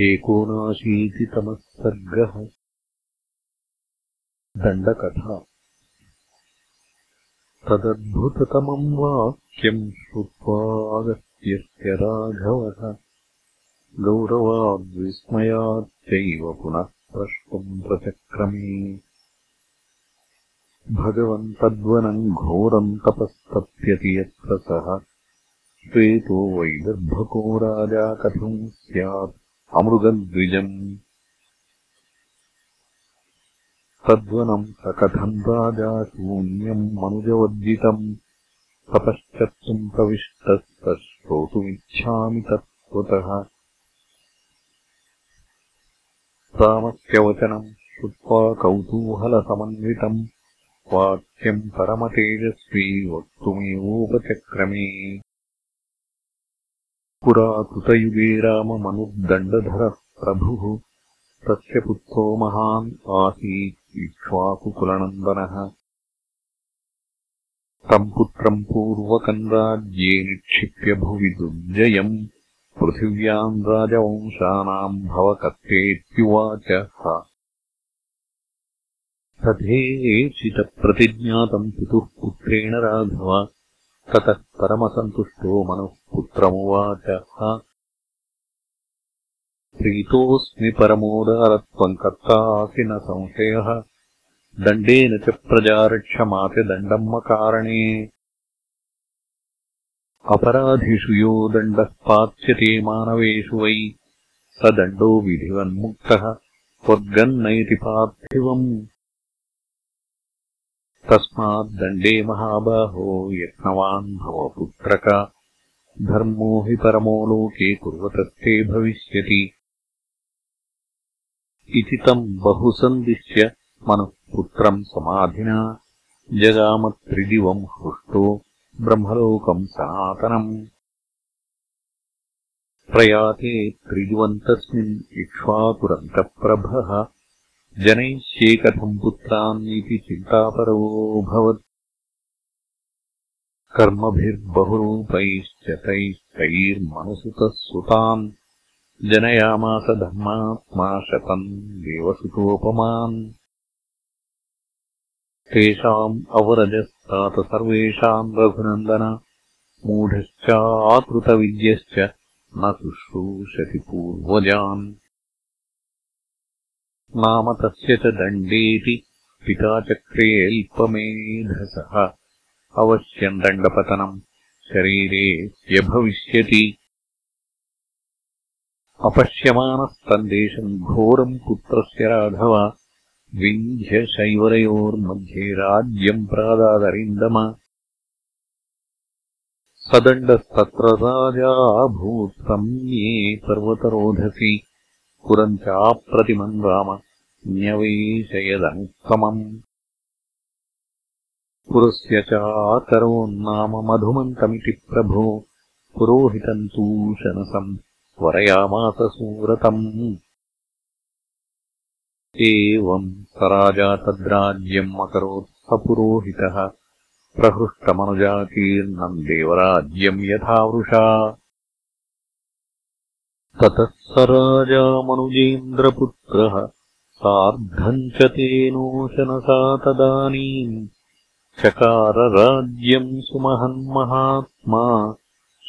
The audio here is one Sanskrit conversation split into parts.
एकोनाशीतितमः सर्गः। दण्डकथा। तदद्भुततमम् वाक्यम् श्रुत्वागत्यस्य राघवः गौरवाद्विस्मयाच्चैव पुनः प्रष्टुम् प्रचक्रमे। भगवन्तद्वनम् घोरम् तपस्तप्यति यत्र सः श्वेतो वैदर्भको राजा कथम् स्यात्? अमृगद्विजम्। तद्वनम् स कथम् राजा शून्यम् मनुजवर्जितम्? तपश्चर्तुम् प्रविष्टः स श्रोतुमिच्छामि तत्त्वतः। रामस्य वचनम् श्रुत्वा कौतूहलसमन्वितम्। वाक्यम् परमतेजस्वी वक्तुमेवोपचक्रमे पुरा कृतयुगे राममनुर्दण्डधरः प्रभुः। तस्य पुत्रो महान् आसीत् इक्ष्वाकुकुलनन्दनः। तम् पुत्रम् पूर्वकम् राज्ये निक्षिप्य भुवि दुर्जयम्। पृथिव्याम् राजवंशानाम् भवकर्तेत्युवाच तथेशितप्रतिज्ञातम् पितुः पुत्रेण राघव ततः परमसन्तुष्टो मनुः पुत्रमुवाच। प्रीतोऽस्मि परमोदारत्वम् कर्तासि न संशयः। दण्डेन च प्रजारक्षमाति दण्डम्मकारणे अपराधिषु यो दण्डः पाच्यते मानवेषु वै। स दण्डो विधिवन्मुक्तः। स्वर्गम् नयति पार्थिवम् तस्माद्दण्डे महाबाहो यत्नवान् भव पुत्रक धर्मो हि परमो लोके कुर्वतस्ते भविष्यति। इति तम् बहुसन्दिश्य मनुः पुत्रम् समाधिना जगामत्रिदिवम् हृष्टो ब्रह्मलोकम् सनातनम्। प्रयाते त्रिदिवन्तस्मिन् इक्ष्वाकुरन्तप्रभः जनयिष्ये कथम् पुत्रान्निति चिन्तापरोऽभवत् कर्मभिर्बहुरूपैश्च तैस्तैर्मनुसुतः सुतान्। जनयामास धर्मात्मा शतम् देवसुतोपमान्। तेषाम् अवरजस्तात सर्वेषाम् रघुनन्दन। मूढश्चातृतविद्यश्च न शुश्रूषति पूर्वजान्। नाम तस्य च दण्डेति पिता चक्रे अल्पमेधसः। अवश्यम् दण्डपतनम् शरीरे यभविष्यति अपश्यमानस्तन्देशम् घोरम् पुत्रस्य राघव। विन्ध्यशैवरयोर्मध्ये राज्यम् प्रादादरिन्दम। सदण्डस्तत्र राजाभूत्रम् ये पर्वतरोधसि। पुरम् चाप्रतिमम् राम न्यवेशयदनुत्तमम् पुरस्य चाकरोन्नाम मधुमन्तमिति प्रभो पुरोहितम् तूषणसम् वरयामास सुव्रतम्। एवम् स राजा तद्राज्यम् अकरोत् स पुरोहितः प्रहृष्टमनुजातीर्णम् देवराज्यम् यथा वृषा ततः स राजामनुजेन्द्रपुत्रः सार्धम् च तेनोशनसा तदानीम् चकारराज्यम् सुमहन्महात्मा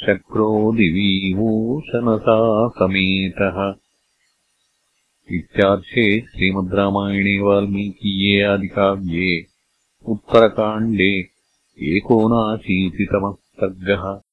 शक्रो दिवीवोशनसा समेतः। इत्यार्षे श्रीमद्रामायणे वाल्मीकीये आदिकाव्ये उत्तरकाण्डे एकोनाशीतितमः सर्गः